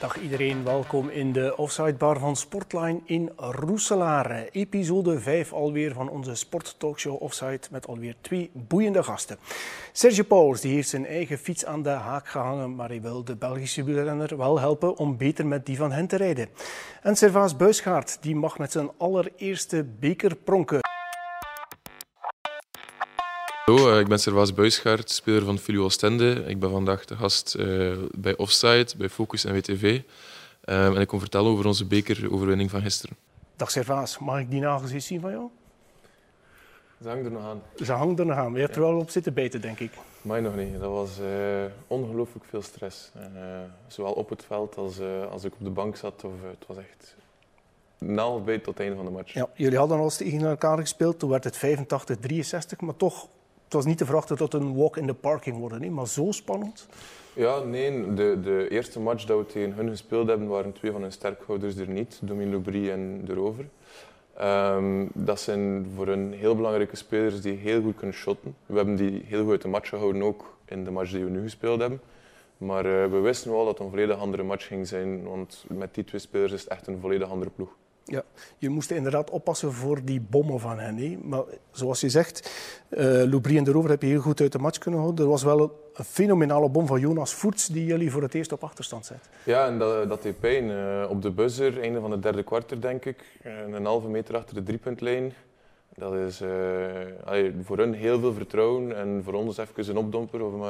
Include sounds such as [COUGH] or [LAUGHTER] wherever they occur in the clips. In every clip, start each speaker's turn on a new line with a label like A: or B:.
A: Dag iedereen, welkom in de Offside Bar van Sportline in Roeselare. Episode 5 alweer van onze sporttalkshow Offside met alweer twee boeiende gasten. Serge Pauls die heeft zijn eigen fiets aan de haak gehangen, maar hij wil de Belgische wielrenner wel helpen om beter met die van hen te rijden. En Servaas Buisgaard die mag met zijn allereerste beker pronken.
B: Hallo, eh, ik ben Servaas Buisgaard, speler van Filio Oostende. Ik ben vandaag de gast uh, bij Offside, bij Focus en WTV. Um, eh, en ik kom vertellen over onze bekeroverwinning van gisteren.
A: Dag Servaas, mag ik die nagels eens zien van jou?
B: Ze hangen er nog aan.
A: Ze hangen er nog aan. Je hebt er wel op zitten beten, denk ik.
B: Mij nog niet. Dat was uh, ongelooflijk veel stress. zowel op het veld als, als ik op de bank zat. Of, het was echt naaldbeet tot het einde van de match.
A: Ja, jullie hadden al eens tegen elkaar gespeeld. Toen werd het 85-63, maar toch het was niet te verwachten dat het een walk in the park ging worden, nee, maar zo spannend.
B: Ja, nee. De, de eerste match dat we tegen hun gespeeld hebben, waren twee van hun sterkhouders er niet. Domino Brie en De. Um, dat zijn voor hun heel belangrijke spelers die heel goed kunnen shotten. We hebben die heel goed uit de match gehouden, ook in de match die we nu gespeeld hebben. Maar uh, we wisten wel dat het een volledig andere match ging zijn, want met die twee spelers is het echt een volledig andere ploeg.
A: Ja, je moest inderdaad oppassen voor die bommen van hen. Maar zoals je zegt, uh, Loubry en de Rover heb je heel goed uit de match kunnen houden. Er was wel een, fenomenale bom van Jonas Voets die jullie voor het eerst op achterstand zet.
B: Ja, en dat, dat deed pijn. Uh, op de buzzer, einde van de derde kwartier denk ik, een halve meter achter de driepuntlijn. Dat is voor hun heel veel vertrouwen en voor ons even een opdomper om,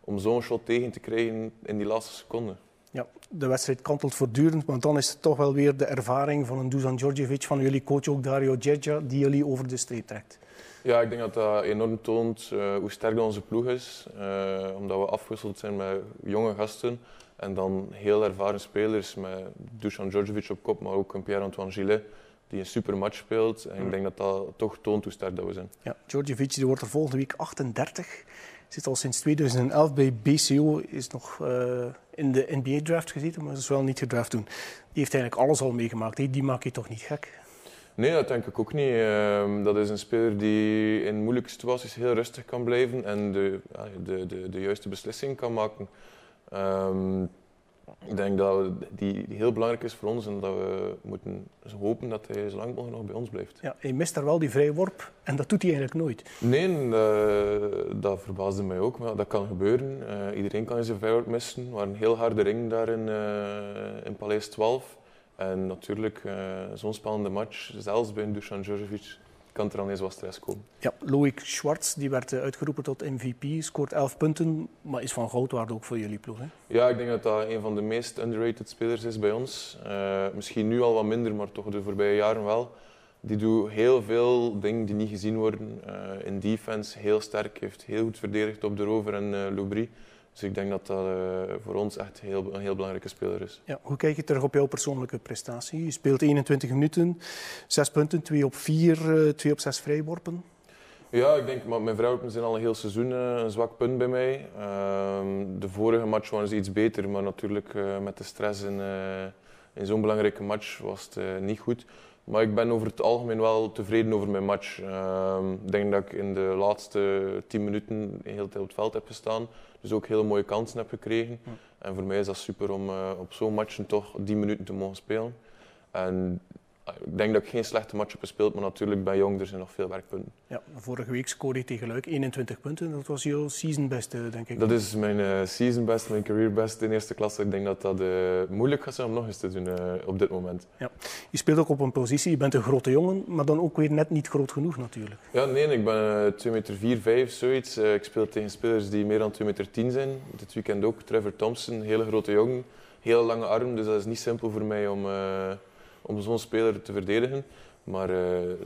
B: om zo'n shot tegen te krijgen in die laatste seconde.
A: Ja, de wedstrijd kantelt voortdurend, maar dan is het toch wel weer de ervaring van een Dusan Djordjevic, van jullie coach ook Dario Djerja, die jullie over de streep trekt.
B: Ja, ik denk dat dat enorm toont uh, hoe sterk onze ploeg is. Uh, omdat we afgewisseld zijn met jonge gasten en dan heel ervaren spelers met Dusan Djordjevic op kop, maar ook een Pierre-Antoine Gillet die een super match speelt. En ik mm. denk dat dat toch toont hoe sterk dat we zijn.
A: Ja, Djordjevic die wordt er volgende week 38. Zit al sinds 2011 bij BCO, is nog uh, in de NBA-draft gezeten, maar is wel niet gedraft toen. Die heeft eigenlijk alles al meegemaakt. Die maak je toch niet gek?
B: Nee, dat denk ik ook niet. Uh, dat is een speler die in moeilijke situaties heel rustig kan blijven en de, de, de, de juiste beslissing kan maken. Um, ik denk dat die heel belangrijk is voor ons en dat we moeten hopen dat hij zo lang mogelijk nog bij ons blijft.
A: Ja, hij mist daar wel die vrije worp en dat doet hij eigenlijk nooit.
B: Nee, dat, dat verbaasde mij ook, maar dat kan gebeuren. Uh, iedereen kan zijn vrije worp missen. We waren een heel harde ring daar in, uh, in Paleis 12. En natuurlijk, zo'n spannende match, zelfs bij Dusan Djordjevic, kan er eens wat stress komen.
A: Ja, Loïc Schwartz die werd eh, uitgeroepen tot MVP, scoort 11 punten, maar is van goudwaarde ook voor jullie ploeg. Hè?
B: Ja, ik denk dat dat een van de meest underrated spelers is bij ons. Uh, misschien nu al wat minder, maar toch de voorbije jaren wel. Die doet heel veel dingen die niet gezien worden. Uh, in defense heel sterk, heeft heel goed verdedigd op de rover en uh, Loubry. Dus ik denk dat dat uh, voor ons echt heel, een heel belangrijke speler is.
A: Ja, hoe kijk je terug op jouw persoonlijke prestatie? Je speelt 21 minuten, 6 punten, 2 op 4, 2 uh, op 6 vrijworpen.
B: Ja, ik denk, maar mijn vrijworpen zijn al een heel seizoen uh, een zwak punt bij mij. Ehm, de vorige match waren ze iets beter, maar natuurlijk eh, met de stress in, in zo'n belangrijke match was het niet goed. Maar ik ben over het algemeen wel tevreden over mijn match. Ehm, ik denk dat ik in de laatste 10 minuten heel tijd op het veld heb gestaan. Dus ook hele mooie kansen heb gekregen. En voor mij is dat super om uh, op zo'n match toch die minuten te mogen spelen. En ik denk dat ik geen slechte match heb gespeeld, maar natuurlijk bij Jong er zijn nog veel werkpunten.
A: Ja, vorige week scoorde je tegen Luik 21 punten. Dat was jouw season beste, denk ik.
B: Dat is mijn uh, season best, mijn career best in eerste klasse. Ik denk dat dat moeilijk gaat zijn om nog eens te doen op dit moment.
A: Ja. Je speelt ook op een positie, je bent een grote jongen, maar dan ook weer net niet groot genoeg natuurlijk.
B: Ja, nee, ik ben 2 meter 4, 5, zoiets. ik speel tegen spelers die meer dan 2 meter 10 zijn. Dit weekend ook Trevor Thompson, hele grote jongen, hele lange arm. Dus dat is niet simpel voor mij om om zo'n speler te verdedigen. Maar uh,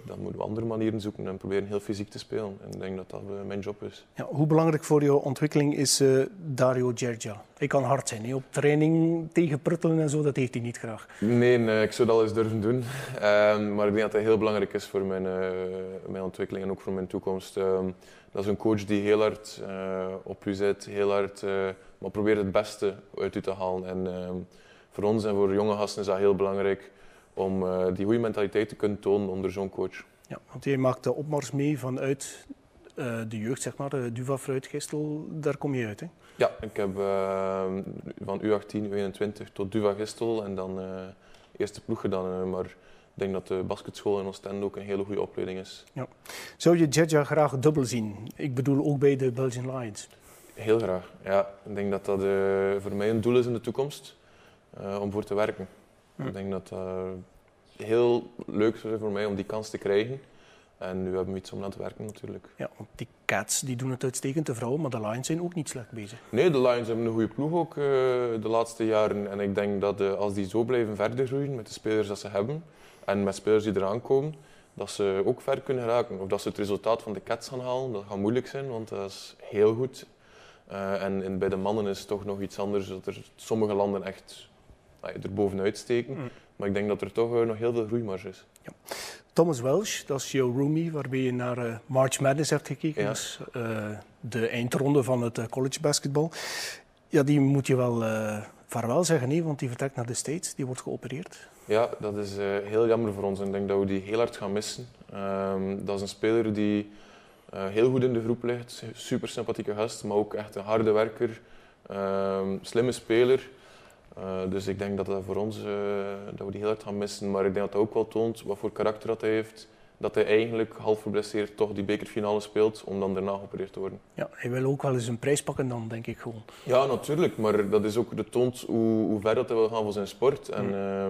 B: dan moeten we andere manieren zoeken en proberen heel fysiek te spelen. En ik denk dat dat uh, mijn job is.
A: Ja, hoe belangrijk voor jouw ontwikkeling is uh, Dario Gergia? Hij kan hard zijn. Op training tegen pruttelen en zo, dat heeft hij niet graag.
B: Nee, ik zou dat eens durven doen. Ehm, maar ik denk dat hij heel belangrijk is voor mijn, mijn ontwikkeling en ook voor mijn toekomst. Ehm, dat is een coach die heel hard op u zit, heel hard, maar probeert het beste uit u te halen. En ehm, voor ons en voor jonge gasten is dat heel belangrijk om uh, die goede mentaliteit te kunnen tonen onder zo'n coach.
A: Ja, want jij maakt de opmars mee vanuit de jeugd, zeg maar, Duva Fruitgistel, daar kom je uit, hè?
B: Ja, ik heb van U18, U21 tot Duva Gistel en dan eerste ploeg gedaan. maar ik denk dat de basketschool in Oostende ook een hele goede opleiding is. Ja.
A: Zou je Jedja graag dubbel zien? Ik bedoel ook bij de Belgian Lions.
B: Heel graag, ja. Ik denk dat dat voor mij een doel is in de toekomst om voor te werken. Ik denk dat dat heel leuk is voor mij om die kans te krijgen. En nu hebben we iets om aan te werken natuurlijk.
A: Ja, want die Cats die doen het uitstekend, de vrouwen, maar de Lions zijn ook niet slecht bezig.
B: Nee, de Lions hebben een goede ploeg ook uh, de laatste jaren. En ik denk dat uh, als die zo blijven verder groeien met de spelers dat ze hebben, en met spelers die eraan komen, dat ze ook ver kunnen raken. Of dat ze het resultaat van de Cats gaan halen, dat gaat moeilijk zijn, want dat is heel goed. Uh, en, en, bij de mannen is het toch nog iets anders, dat er sommige landen echt er bovenuit steken. Mm. Maar ik denk dat er toch uh, nog heel veel groeimarge is. Ja.
A: Thomas Welsh, dat is jouw roomie, waarbij je naar March Madness hebt gekeken. Ja. Dus, de eindronde van het college basketbal. Ja, die moet je wel vaarwel zeggen, nee, want die vertrekt naar de States, die wordt geopereerd.
B: Ja, dat is uh, heel jammer voor ons en ik denk dat we die heel hard gaan missen. Um, dat is een speler die uh, heel goed in de groep ligt, super sympathieke gast, maar ook echt een harde werker, um, slimme speler. Uh, dus ik denk dat dat voor ons dat we die heel hard gaan missen. Maar ik denk dat dat ook wel toont wat voor karakter dat hij heeft dat hij eigenlijk half geblesseerd toch die bekerfinale speelt om dan daarna geopereerd te worden.
A: Ja, hij wil ook wel eens een prijs pakken dan, denk ik gewoon.
B: Ja, natuurlijk. Maar dat is ook de toont hoe, hoe ver dat hij wil gaan voor zijn sport. En uh,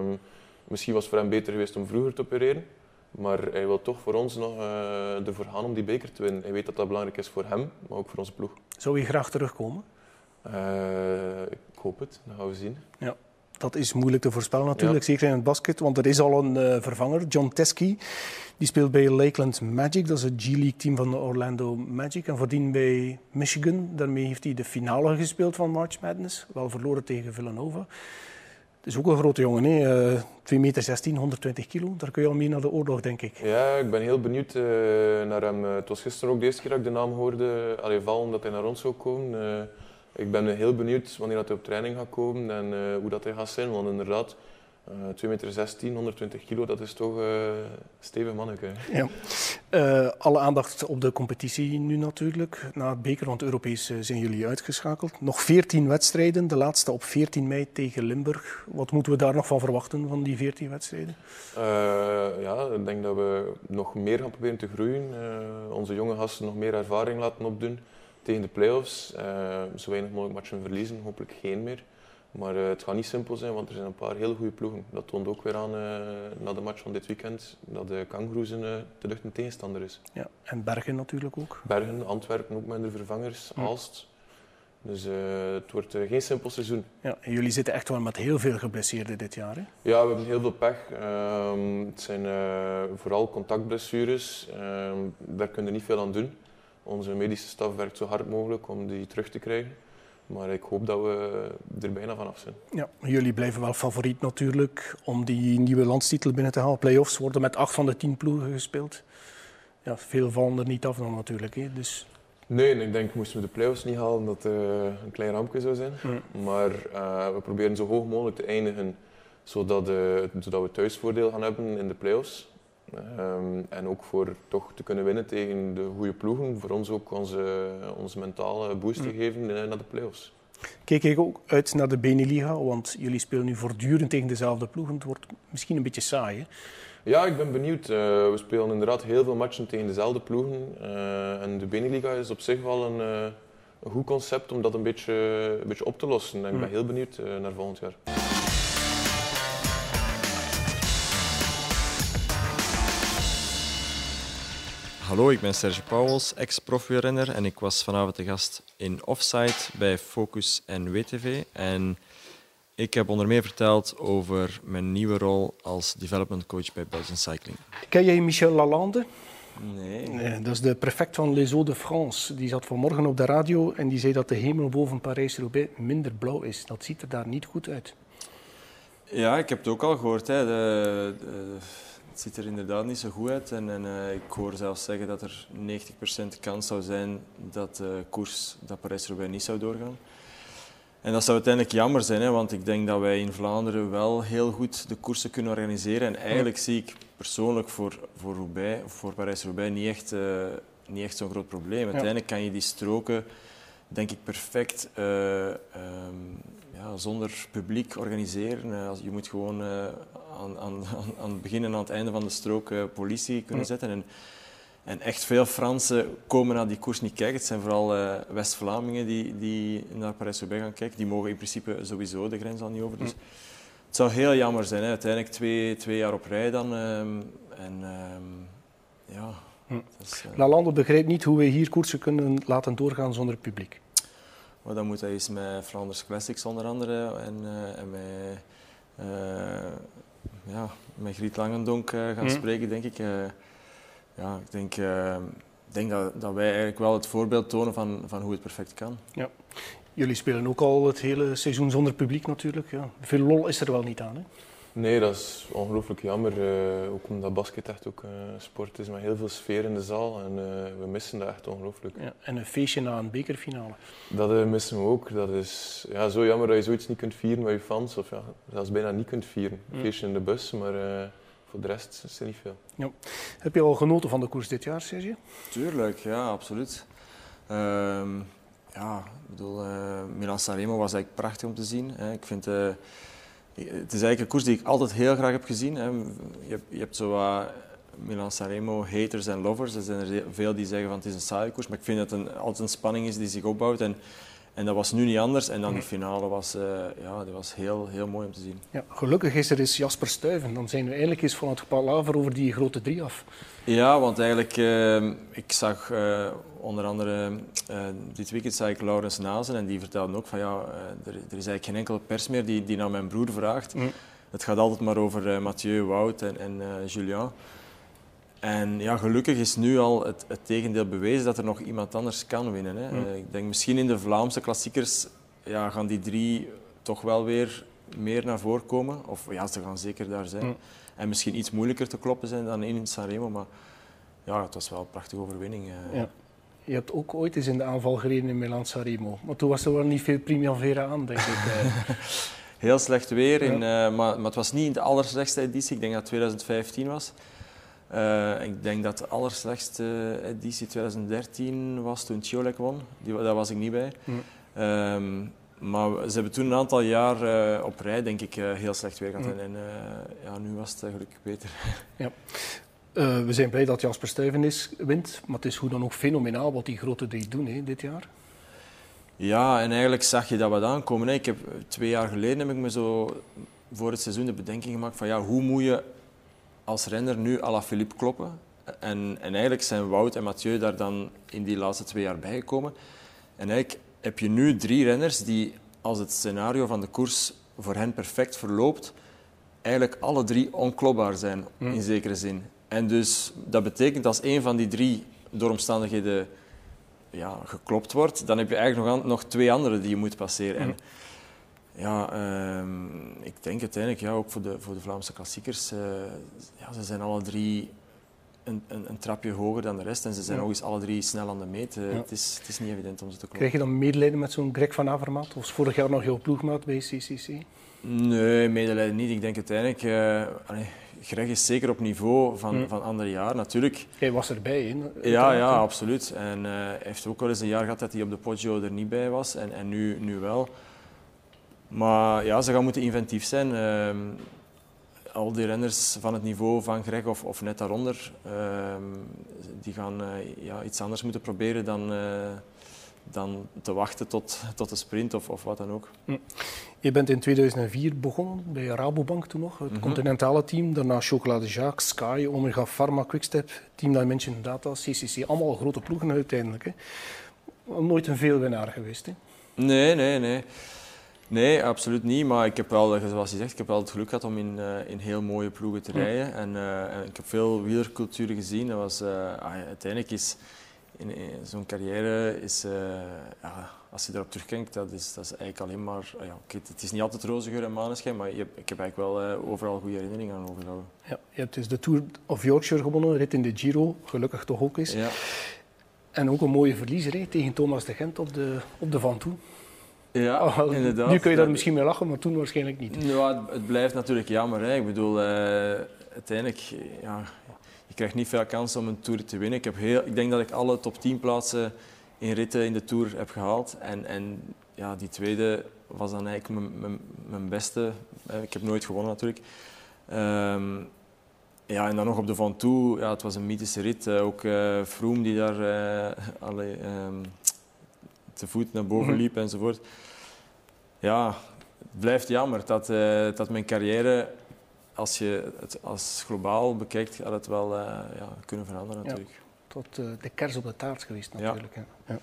B: misschien was het voor hem beter geweest om vroeger te opereren. Maar hij wil toch voor ons nog uh, ervoor gaan om die beker te winnen. Hij weet dat dat belangrijk is voor hem, maar ook voor onze ploeg.
A: Zou je graag terugkomen?
B: Uh, ik hoop het, dat gaan we zien.
A: Ja. Dat is moeilijk te voorspellen natuurlijk, zeker in het basket, want er is al een uh, vervanger, John Teskey. Die speelt bij Lakeland Magic, dat is het G-League team van de Orlando Magic. En voordien bij Michigan, daarmee heeft hij de finale gespeeld van March Madness, wel verloren tegen Villanova. Het is ook een grote jongen, hè? Uh, 2 meter 16, 120 kilo. Daar kun je al mee naar de oorlog, denk ik.
B: Ja, ik ben heel benieuwd uh, naar hem. Het was gisteren ook de eerste keer dat ik de naam hoorde, allee, vallen dat hij naar ons zou komen. Uh, ik ben heel benieuwd wanneer dat hij op training gaat komen en uh, hoe dat hij gaat zijn. Want inderdaad, uh, 2 meter 16, 120 kilo, dat is toch uh, stevig manneke. Ja.
A: Uh, alle aandacht op de competitie nu natuurlijk. Na het beker, want Europees zijn jullie uitgeschakeld. Nog 14 wedstrijden, de laatste op 14 mei tegen Limburg. Wat moeten we daar nog van verwachten, van die 14 wedstrijden?
B: ja, ik denk dat we nog meer gaan proberen te groeien. onze jonge gasten nog meer ervaring laten opdoen tegen de play-offs. Uh, zo weinig mogelijk matchen verliezen, hopelijk geen meer. Maar uh, het gaat niet simpel zijn, want er zijn een paar hele goede ploegen. Dat toont ook weer aan uh, na de match van dit weekend dat de Kangaroos een te lucht een tegenstander is.
A: Ja, en Bergen natuurlijk ook.
B: Bergen, Antwerpen ook met de vervangers, hm. Aalst. Dus het wordt geen simpel seizoen.
A: Ja, en jullie zitten echt wel met heel veel geblesseerden dit jaar. Hè?
B: Ja, we hebben heel veel pech. Ehm, het zijn vooral contactblessures. Ehm, daar kunnen we niet veel aan doen. Onze medische staf werkt zo hard mogelijk om die terug te krijgen. Maar ik hoop dat we er bijna vanaf zijn.
A: Ja, jullie blijven wel favoriet natuurlijk om die nieuwe landstitel binnen te halen. Playoffs worden met acht van de tien ploegen gespeeld. Ja, veel vallen er niet af dan natuurlijk. Hè. Dus...
B: Nee, ik denk moesten we de playoffs niet halen dat het uh, een klein rampje zou zijn. Mm. Maar uh, we proberen zo hoog mogelijk te eindigen, zodat, uh, zodat we thuisvoordeel gaan hebben in de playoffs. Um, en ook voor toch te kunnen winnen tegen de goede ploegen, voor ons ook onze, onze mentale boost te mm. geven naar de play-offs.
A: Kijk ik ook uit naar de Beneliga, want jullie spelen nu voortdurend tegen dezelfde ploegen. Het wordt misschien een beetje saai, hè?
B: Ja, ik ben benieuwd. Uh, we spelen inderdaad heel veel matchen tegen dezelfde ploegen. Uh, en de Beneliga is op zich wel een, uh, een goed concept om dat een beetje, een beetje op te lossen. En ik ben mm. heel benieuwd naar volgend jaar.
C: Hallo, ik ben Serge Pauwels, ex-profielrenner en ik was vanavond de gast in Offside bij Focus en WTV. En ik heb onder meer verteld over mijn nieuwe rol als development coach bij Belgian Cycling.
A: Ken jij Michel Lalande?
C: Nee.
A: nee. Dat is de prefect van Les Eaux de France. Die zat vanmorgen op de radio en die zei dat de hemel boven Parijs-Roubaix minder blauw is. Dat ziet er daar niet goed uit.
C: Ja, ik heb het ook al gehoord. Hè. de, de het ziet er inderdaad niet zo goed uit. En, en uh, ik hoor zelfs zeggen dat er 90% kans zou zijn dat de koers, dat Parijs-Roubaix niet zou doorgaan. En dat zou uiteindelijk jammer zijn, hè, want ik denk dat wij in Vlaanderen wel heel goed de koersen kunnen organiseren. En eigenlijk zie ik persoonlijk voor, voor, Roubaix, voor Parijs-Roubaix niet echt uh, niet echt zo'n groot probleem. Uiteindelijk kan je die stroken, denk ik, perfect uh, ja, zonder publiek organiseren. Uh, je moet gewoon uh, aan, aan, aan het begin en aan het einde van de strook politie kunnen zetten. En, en echt veel Fransen komen naar die koers niet kijken. Het zijn vooral West-Vlamingen die, die naar Parijs-Roubaix gaan kijken. Die mogen in principe sowieso de grens al niet over. Dus het zou heel jammer zijn. Hè. Uiteindelijk twee, twee jaar op rij dan. Um, en um, ja...
A: Hm. Is, uh... Lalande begrijpt niet hoe we hier koersen kunnen laten doorgaan zonder publiek.
C: Maar dan moet hij eens met Flanders Classics onder andere en, uh, en met, ja, met Griet Langendonk gaan hm. spreken, denk ik ja, ik denk, denk dat, dat wij eigenlijk wel het voorbeeld tonen van, van hoe het perfect kan. Ja.
A: Jullie spelen ook al het hele seizoen zonder publiek natuurlijk. Ja. Veel lol is er wel niet aan. Hè?
B: Nee, dat is ongelooflijk jammer. Uh, ook omdat basket echt ook uh, sport is met heel veel sfeer in de zaal. En uh, we missen dat echt ongelooflijk.
A: Ja, en een feestje na een bekerfinale.
B: Dat missen we ook. Dat is ja, zo jammer dat je zoiets niet kunt vieren met je fans. Of ja, zelfs bijna niet kunt vieren. Een feestje in de bus, maar voor de rest is er niet veel. Ja.
A: Heb je al genoten van de koers dit jaar, Sergio?
C: Tuurlijk, ja, absoluut. Um, ja, ik bedoel, uh, Milan Sanremo was eigenlijk prachtig om te zien. Hè. Ik vind, uh, het is eigenlijk een koers die ik altijd heel graag heb gezien. Hè. Je, hebt, je hebt zo Milan Sanremo haters en lovers. Er zijn er veel die zeggen van het is een saaie koers, maar ik vind dat het altijd een spanning is die zich opbouwt. En en dat was nu niet anders. En dan die finale was, uh, ja, die was heel, heel mooi om te zien.
A: Ja, gelukkig is er eens Jasper Stuyven. Dan zijn we eigenlijk eens van het palaver over die grote drie af.
C: Ja, want eigenlijk, uh, ik zag uh, onder andere dit weekend zag ik Laurens Nazen en die vertelde ook van ja, er, er, is eigenlijk geen enkele pers meer die, die naar mijn broer vraagt. Mm. Het gaat altijd maar over Mathieu, Wout en, en Julien. En ja, gelukkig is nu al het, het tegendeel bewezen dat er nog iemand anders kan winnen. Hè. Mm. Ik denk misschien in de Vlaamse klassiekers ja, gaan die drie toch wel weer meer naar voren komen. Of ja, ze gaan zeker daar zijn. Mm. En misschien iets moeilijker te kloppen zijn dan in Sanremo. Maar ja, het was wel een prachtige overwinning. Eh. Ja.
A: Je hebt ook ooit eens in de aanval gereden in Milan Sanremo. Maar toen was er wel niet veel Primavera aan, denk ik. Eh. [LAUGHS]
C: Heel slecht weer, in, uh, maar, maar, het was niet in de allerslechtste editie. Ik denk dat het 2015 was. Uh, ik denk dat de allerslechtste editie 2013 was toen Ciolek won. Die, daar was ik niet bij. Mm. Um, maar ze hebben toen een aantal jaar uh, op rij, denk ik, uh, heel slecht weer gehad. Mm. En ja, nu was het gelukkig beter. [LAUGHS] Ja.
A: we zijn blij dat Jasper Stuyven is, wint. Maar het is hoe dan ook fenomenaal wat die grote drie doen hè, dit jaar.
C: Ja, en eigenlijk zag je dat wat aankomen. Hè. Ik heb, twee jaar geleden heb ik me zo voor het seizoen de bedenking gemaakt van ja, hoe moet je als renner nu à la Philippe kloppen. En, en eigenlijk zijn Wout en Mathieu daar dan in die laatste twee jaar bijgekomen. En eigenlijk heb je nu drie renners die, als het scenario van de koers voor hen perfect verloopt, eigenlijk alle drie onklopbaar zijn, in hmm. zekere zin. En dus dat betekent als een van die drie door omstandigheden ja, geklopt wordt, dan heb je eigenlijk nog, nog twee anderen die je moet passeren. En hmm. Ja, ehm, ik denk uiteindelijk, ja, ook voor de, voor de Vlaamse klassiekers, uh, ja, ze zijn alle drie een, een, een, trapje hoger dan de rest en ze zijn ja. nog eens alle drie snel aan de meet. Uh, het, is, het is niet evident om ze te kloppen.
A: Krijg je dan medelijden met zo'n Greg van Avermaat? Of vorig jaar nog jouw ploegmaat bij CCC?
C: Nee, medelijden niet. Ik denk uiteindelijk... Uh, allee, Greg is zeker op niveau van, mm. van andere jaar, natuurlijk.
A: Hij was erbij,
C: hè? Ja, ja, absoluut. En uh, hij heeft ook wel eens een jaar gehad dat hij op de Poggio er niet bij was. En, en nu, nu wel. Maar ja, ze gaan moeten inventief zijn. Uh, al die renners van het niveau van Greg of, of net daaronder, uh, die gaan uh, ja, iets anders moeten proberen dan, eh, dan te wachten tot, tot de sprint of, of wat dan ook. Hm.
A: Je bent in 2004 begonnen bij Rabobank toen nog, het mm -hmm. continentale team. Daarna Chocolade Jacques, Sky, Omega Pharma, Quickstep, Team Dimension Data, CCC. Allemaal grote ploegen uiteindelijk. Hè. Nooit een veelwinnaar geweest. Hè?
C: Nee, nee, nee. Nee, absoluut niet. Maar ik heb wel, zoals je zegt, ik heb wel het geluk gehad om in, uh, in heel mooie ploegen te rijden. En, uh, en, ik heb veel wielerculturen gezien. Dat was, uh, uiteindelijk is in, in zo'n carrière, is, ja, als je erop terugkijkt, dat is, dat is eigenlijk alleen maar... ja, okay, het is niet altijd roze geur en maneschijn, maar je, ik heb eigenlijk wel overal goede herinneringen aan overgehouden.
A: Ja, je hebt dus de Tour of Yorkshire gewonnen, rit in de Giro, gelukkig toch ook eens. Ja. En ook een mooie verliezer tegen Thomas de Gent op de, op de Van Toe.
C: Ja, oh, inderdaad.
A: Nu kun je daar misschien mee lachen, maar toen waarschijnlijk niet.
C: Ja, het, blijft natuurlijk jammer. Hè. Ik bedoel, uh, uiteindelijk, ja, je krijgt niet veel kansen om een Tour te winnen. Ik, heb heel, ik denk dat ik alle top 10 plaatsen in ritten in de Tour heb gehaald. En, en ja, die tweede was dan eigenlijk mijn, mijn, mijn beste. Ik heb nooit gewonnen natuurlijk. Ehm, ja, en dan nog op de Van Toe, ja, het was een mythische rit. Uh, ook uh, Froome die daar [LAUGHS] uh, um, te voet naar boven mhm. liep enzovoort. Ja, het blijft jammer dat, dat mijn carrière, als je het als globaal bekijkt, had het wel ja, kunnen veranderen natuurlijk.
A: tot de kers op de taart geweest natuurlijk. Ja. ja.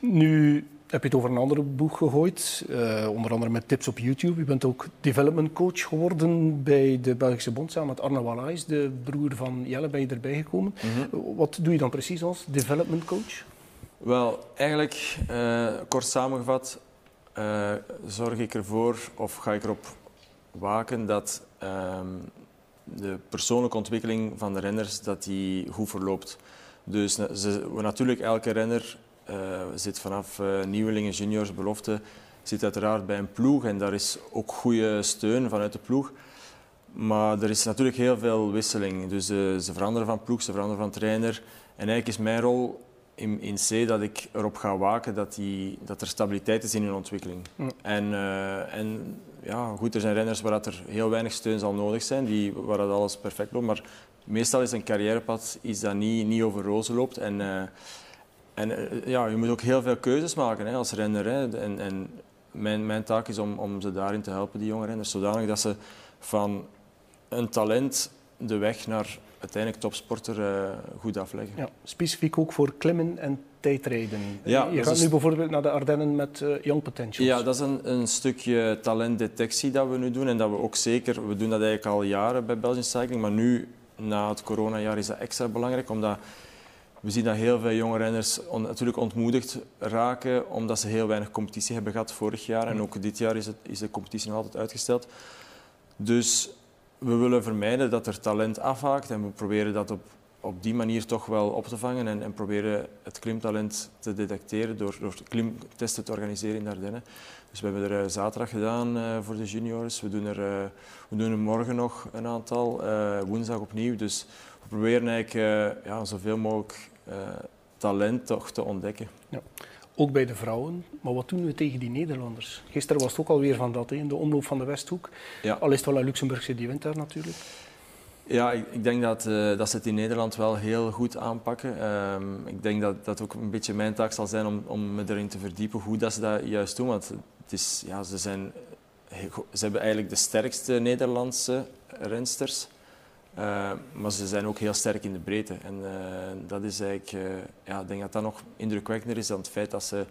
A: Nu heb je het over een andere boek gegooid, uh, onder andere met tips op YouTube. Je bent ook development coach geworden bij de Belgische Bond, samen met Arne Wallais, de broer van Jelle, ben je erbij gekomen. Mhm. Wat doe je dan precies als development coach?
C: Wel, eigenlijk, uh, kort samengevat, uh, zorg ik ervoor, of ga ik erop waken, dat ehm, de persoonlijke ontwikkeling van de renners dat die goed verloopt. Dus ze, natuurlijk, elke renner uh, zit vanaf nieuwelingen, juniors, belofte, zit uiteraard bij een ploeg en daar is ook goede steun vanuit de ploeg. Maar er is natuurlijk heel veel wisseling. Dus ze veranderen van ploeg, ze veranderen van trainer. En eigenlijk is mijn rol in, in C dat ik erop ga waken dat, die, dat er stabiliteit is in hun ontwikkeling. En, uh, en ja, goed, er zijn renners waar dat er heel weinig steun zal nodig zijn, die, waar dat alles perfect loopt. Maar meestal is een carrièrepad iets dat niet, niet over rozen loopt. En, uh, en uh, ja, je moet ook heel veel keuzes maken hè, als renner. Hè. En, en mijn, mijn taak is om, om ze daarin te helpen, die jonge renners, zodanig dat ze van een talent de weg naar uiteindelijk topsporter uh, goed afleggen. Ja,
A: specifiek ook voor klimmen en tijdrijden. Ja, je gaat nu bijvoorbeeld naar de Ardennen met uh, Young Potentials.
C: Ja, dat is een, een, stukje talentdetectie dat we nu doen. En dat we ook zeker, we doen dat eigenlijk al jaren bij Belgian Cycling, maar nu, na het coronajaar, is dat extra belangrijk, omdat we zien dat heel veel jonge renners natuurlijk ontmoedigd raken, omdat ze heel weinig competitie hebben gehad vorig jaar. En ook dit jaar is, het, is de competitie nog altijd uitgesteld. Dus we willen vermijden dat er talent afhaakt en we proberen dat op, op die manier toch wel op te vangen en, en proberen het klimtalent te detecteren door, door klimtesten te organiseren in Ardennen. Dus we hebben er uh, zaterdag gedaan uh, voor de juniors. We doen, er, uh, we doen er morgen nog een aantal, woensdag opnieuw. Dus we proberen eigenlijk ja, zoveel mogelijk talent toch te ontdekken. Ja
A: ook bij de vrouwen. Maar wat doen we tegen die Nederlanders? Gisteren was het ook alweer van dat, in de omloop van de Westhoek. Ja. Al is het wel een Luxemburgse die wint daar natuurlijk.
C: Ja, ik, ik denk dat, uh, dat ze het in Nederland wel heel goed aanpakken. Um, ik denk dat dat ook een beetje mijn taak zal zijn om, om me erin te verdiepen hoe dat ze dat juist doen. Want het is, ja, ze, zijn, ze hebben eigenlijk de sterkste Nederlandse rensters. Uh, maar ze zijn ook heel sterk in de breedte. En uh, dat is eigenlijk, uh, ja, ik denk dat dat nog indrukwekkender is dan het feit dat ze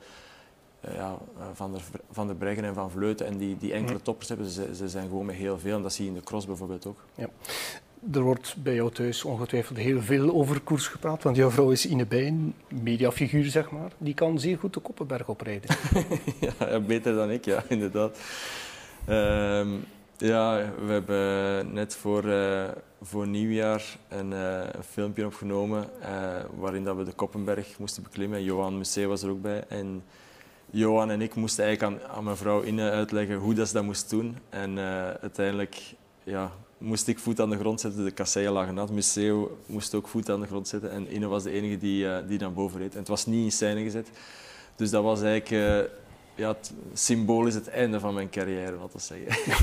C: ja, van, der, van der Breggen en van Vleuten en die, die enkele toppers hebben. Ze, ze zijn gewoon met heel veel en dat zie je in de cross bijvoorbeeld ook. Ja.
A: Er wordt bij jou thuis ongetwijfeld heel veel over koers gepraat, want jouw vrouw is Ine Bijn, mediafiguur zeg maar. Die kan zeer goed de Koppenberg oprijden. [LAUGHS]
C: ja, beter dan ik, ja, inderdaad. Ehm, ja, we hebben net voor, uh, voor nieuwjaar een, uh, een filmpje opgenomen uh, waarin dat we de Koppenberg moesten beklimmen. Johan Museeuw was er ook bij. En Johan en ik moesten eigenlijk aan, aan mijn vrouw Inne uitleggen hoe dat ze dat moest doen. En uiteindelijk ja, moest ik voet aan de grond zetten. De kasseien lagen nat. Museeuw moest ook voet aan de grond zetten. En Inne was de enige die, die naar boven reed. En het was niet in scène gezet. Dus dat was eigenlijk ja, het symbolisch het einde van mijn carrière, wat te zeggen.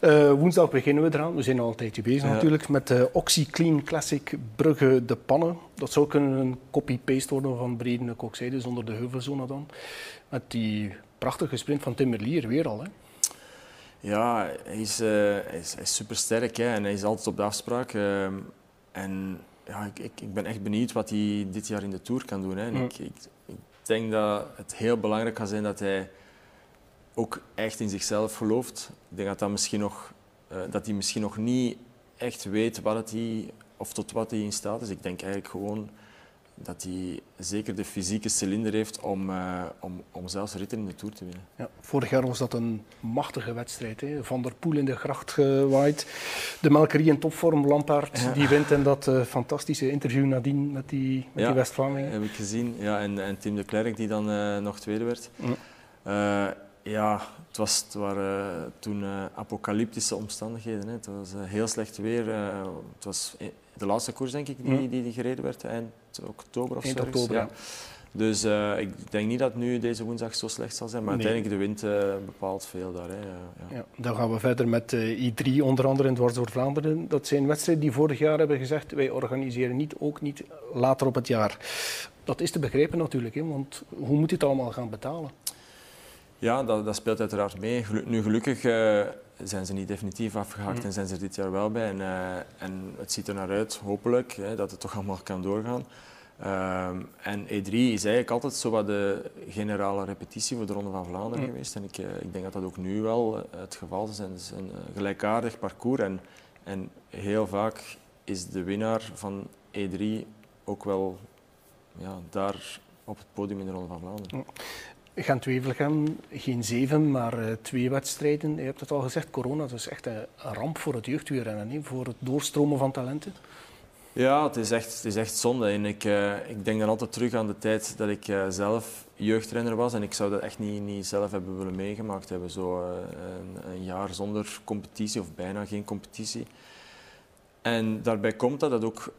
A: uh, [LAUGHS] woensdag beginnen we eraan. We zijn al een tijdje bezig natuurlijk met de OxyClean Classic Brugge de Pannen. Dat zou kunnen een copy-paste worden van Breden Kokzijde zonder de heuvelzone dan. Met die prachtige sprint van Tim Merlier weer al. Hè?
C: Ja, hij is, uh, hij is, is super sterk hè, en hij is altijd op de afspraak. Uh, en ja, ik, ik, ben echt benieuwd wat hij dit jaar in de Tour kan doen. Hè. En ik, ik denk dat het heel belangrijk gaat zijn dat hij ook echt in zichzelf gelooft. Ik denk dat, dat, misschien nog, uh, dat hij misschien nog niet echt weet wat het hij, of tot wat hij in staat is. Ik denk eigenlijk gewoon dat hij zeker de fysieke cilinder heeft om, uh, om, om zelfs ritten in de Tour te winnen.
A: Ja, vorig jaar was dat een machtige wedstrijd. Hè? Van der Poel in de gracht gewaaid. De Melkerie in topvorm, Lampaard die wint. En dat uh, fantastische interview nadien met die, met ja, die
C: heb ik gezien. Ja, en, en Tim de Klerk die dan uh, nog tweede werd. ja, het, was, het waren toen apocalyptische omstandigheden. Hè. Het was heel slecht weer. Het was de laatste koers, denk ik, die, die, die gereden werd eind oktober of
A: zo. Eind oktober, ja.
C: Dus uh, ik denk niet dat nu deze woensdag zo slecht zal zijn, maar nee. uiteindelijk de wind uh, bepaalt veel daar. Hè. Ja.
A: Ja, dan gaan we verder met uh, I3, onder andere in Dwars door Vlaanderen. Dat zijn wedstrijden die vorig jaar hebben gezegd, wij organiseren niet, ook niet later op het jaar. Dat is te begrijpen natuurlijk, hè, want hoe moet je het allemaal gaan betalen?
C: Ja, dat, dat speelt uiteraard mee. Nu gelukkig zijn ze niet definitief afgehaakt mm. en zijn ze er dit jaar wel bij. En, en het ziet er naar uit, hopelijk, hè, dat het toch allemaal kan doorgaan. Um, en E3 is eigenlijk altijd zo wat de generale repetitie voor de Ronde van Vlaanderen mm. geweest. En ik, uh, ik, denk dat dat ook nu wel het geval is. Het is een gelijkaardig parcours. En, en, heel vaak is de winnaar van E3 ook wel ja, daar op het podium in de Ronde van Vlaanderen.
A: Gent-Wevelgem, geen zeven, maar twee wedstrijden. Je hebt het al gezegd, corona is echt een ramp voor het jeugdwielrennen, voor het doorstromen van talenten.
C: Ja, het is echt, het is echt zonde. En ik, uh, ik denk dan altijd terug aan de tijd dat ik uh, zelf jeugdrenner was. En ik zou dat echt niet, niet zelf hebben willen meegemaakt hebben. Zo een, een, jaar zonder competitie of bijna geen competitie. En daarbij komt dat, dat ook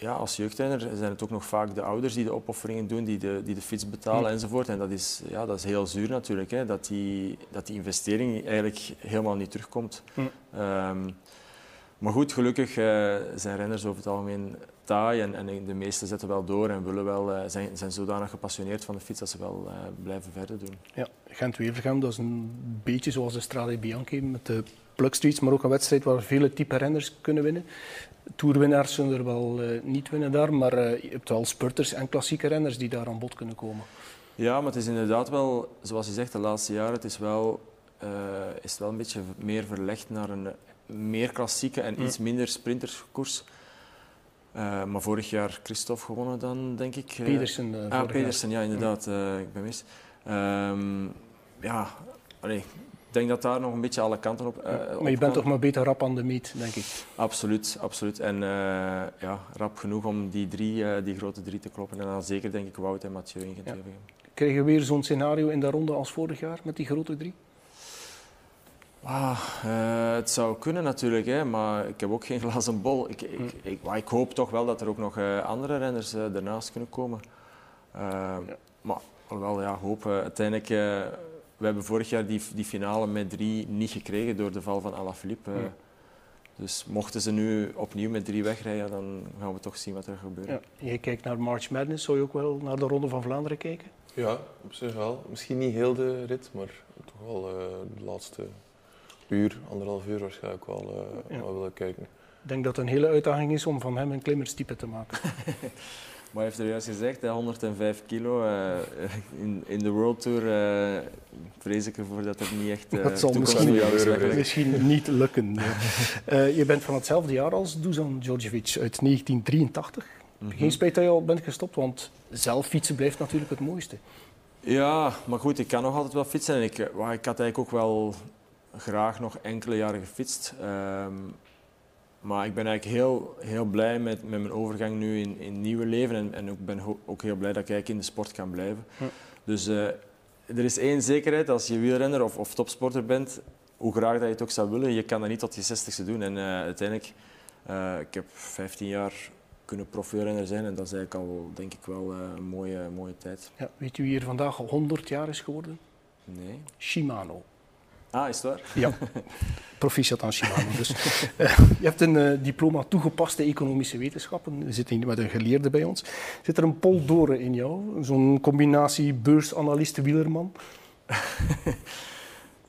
C: ja, als jeugdrenner zijn het ook nog vaak de ouders die de opofferingen doen, die de, die de fiets betalen enzovoort. En dat is, ja, dat is heel zuur natuurlijk, hè, dat, die, dat die investering eigenlijk helemaal niet terugkomt. Um, maar goed, gelukkig uh, zijn renners over het algemeen taai en, en, de meesten zetten wel door en willen wel, uh, zijn, zijn zodanig gepassioneerd van de fiets dat ze wel uh, blijven verder doen.
A: Ja, Gent-Wevelgem, dat is een beetje zoals de Strade Bianchi met de plugstreets, maar ook een wedstrijd waar vele type renners kunnen winnen. Tourwinnaars zullen er wel niet winnen daar, maar je hebt wel spurters en klassieke renners die daar aan bod kunnen komen.
C: Ja, maar het is inderdaad wel, zoals je zegt, de laatste jaren, het is wel, is het wel een beetje meer verlegd naar een meer klassieke en iets minder sprinterskoers. Maar vorig jaar Christophe gewonnen dan, denk ik.
A: Pedersen.
C: Ah, Pedersen, ja, inderdaad. ik ben mis. Um, ja, allee, denk dat daar nog een beetje alle kanten op.
A: Uh, maar je bent toch maar beter rap aan de meet, denk ik.
C: Absoluut, absoluut. En uh, ja, rap genoeg om die, drie, uh, die grote drie te kloppen. En dan zeker, denk ik, Wout en Mathieu in ja.
A: Krijgen we weer zo'n scenario in de ronde als vorig jaar met die grote drie?
C: Ah, uh, het zou kunnen natuurlijk, hè, maar ik heb ook geen [LAUGHS] glazen bol. Ik, ik, hm. ik, ik hoop toch wel dat er ook nog uh, andere renners uh, ernaast kunnen komen. Ja. Maar wel, ja, hoop. uiteindelijk, we hebben vorig jaar die, die finale met drie niet gekregen door de val van Alaphilippe. Hm. Dus mochten ze nu opnieuw met drie wegrijden, dan gaan we toch zien wat er gebeurt. Ja.
A: Je kijkt naar March Madness, zou je ook wel naar de Ronde van Vlaanderen kijken?
B: Ja, op zich wel. Misschien niet heel de rit, maar toch wel de laatste uur, anderhalf uur waarschijnlijk wel, uh, ja. wel willen kijken.
A: Ik denk dat het een hele uitdaging is om van hem een klimmerstype te maken. [LAUGHS]
C: maar hij heeft er juist gezegd, 105 kilo. Uh, [LAUGHS] in, in de World Tour uh, vrees ik ervoor dat het niet echt uh,
A: Dat zal misschien, niet, misschien niet lukken. [LAUGHS] je bent van hetzelfde jaar als Dusan Djordjevic uit 1983. Mm -hmm. Geen spijt dat je al bent gestopt, want zelf fietsen blijft natuurlijk het mooiste.
C: Ja, maar goed, ik kan nog altijd wel fietsen. En ik, ik had eigenlijk ook wel graag nog enkele jaren gefietst. Um, maar ik ben eigenlijk heel, heel blij met, met mijn overgang nu in, in nieuwe leven. En, en ik ben ook heel blij dat ik eigenlijk in de sport kan blijven. Hm. Dus uh, er is één zekerheid, als je wielrenner of, of topsporter bent, hoe graag dat je het ook zou willen, je kan dat niet tot je zestigste doen. En uh, uiteindelijk, uh, ik heb 15 jaar kunnen profielrenner zijn en dat is eigenlijk al, denk ik wel, een mooie, mooie tijd.
A: Ja, weet u wie hier vandaag 100 jaar is geworden?
C: Nee.
A: Shimano.
C: Ah, is het waar?
A: Ja, [LAUGHS] proficiat aan Shimano. Dus, uh, [LAUGHS] je hebt een uh, diploma toegepaste economische wetenschappen. We zitten hier met een geleerde bij ons. Zit er een poldoren in jou? Zo'n combinatie beursanalist-wielerman?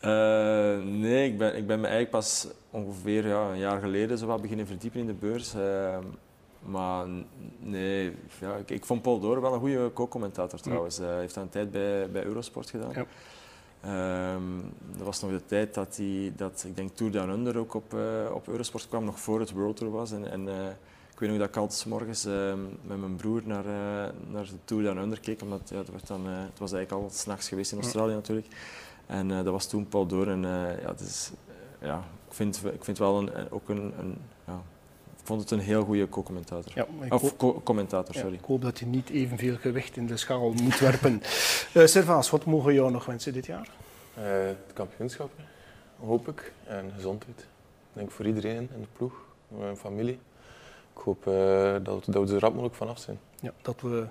C: uh, [LAUGHS] nee, ik ben, ik ben me eigenlijk pas ongeveer ja, een jaar geleden zo wat beginnen verdiepen in de beurs. maar nee, ja, ik, ik, vond Paul Doren wel een goede co-commentator trouwens. Hij heeft een tijd bij, bij Eurosport gedaan. Ja. Um, dat was nog de tijd dat, die, dat ik denk Tour Down Under ook op, uh, op Eurosport kwam, nog voor het World Tour was. En, en uh, ik weet nog dat ik altijd morgens uh, met mijn broer naar, naar de Tour Down Under keek, omdat ja, het, werd dan, het was eigenlijk al s'nachts geweest in Australië natuurlijk. En dat was toen Paul Door. En ja, het is, ja, ik, vind, ik vind wel een, ook een, een ja, vond het een heel goede co-commentator. Ja, of co commentator, sorry.
A: ik hoop dat je niet evenveel gewicht in de schaal moet werpen. uh, [LAUGHS] Servaas, wat mogen we jou nog wensen dit jaar?
B: het kampioenschap, hoop ik. En gezondheid. Ik denk voor iedereen in de ploeg, mijn familie. Ik hoop dat, dat we er rap mogelijk vanaf zijn.
A: Ja, dat we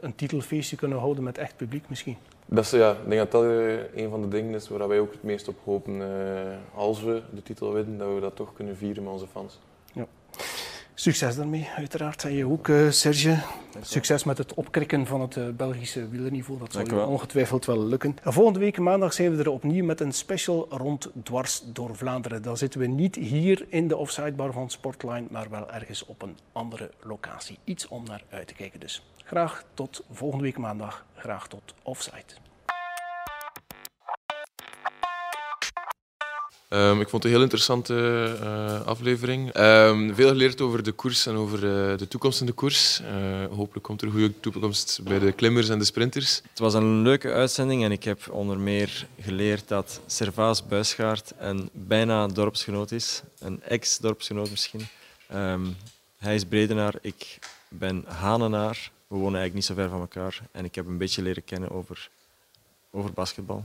A: een titelfeestje kunnen houden met echt publiek misschien.
B: Dat is, ja, ik denk dat dat een van de dingen is waar wij ook het meest op hopen. als we de titel winnen, dat we dat toch kunnen vieren met onze fans.
A: Succes daarmee, uiteraard. Zei je ook, uh, Serge. Succes met het opkrikken van het uh, Belgische wielerniveau. Dat zal je ongetwijfeld wel lukken. En volgende week maandag zijn we er opnieuw met een special rond dwars door Vlaanderen. Dan zitten we niet hier in de offsidebar van Sportline, maar wel ergens op een andere locatie. Iets om naar uit te kijken dus. Graag tot volgende week maandag. Graag tot offside.
B: Um, ik vond het een heel interessante uh, aflevering. Um, veel geleerd over de koers en over uh, de toekomst in de koers. Uh, hopelijk komt er een goede toekomst bij de klimmers en de sprinters.
C: Het was een leuke uitzending en ik heb onder meer geleerd dat Servaas Buisgaard een bijna dorpsgenoot is. Een ex-dorpsgenoot misschien. Um, hij is Bredenaar, ik ben Hanenaar. We wonen eigenlijk niet zo ver van elkaar en ik heb een beetje leren kennen over, over basketbal.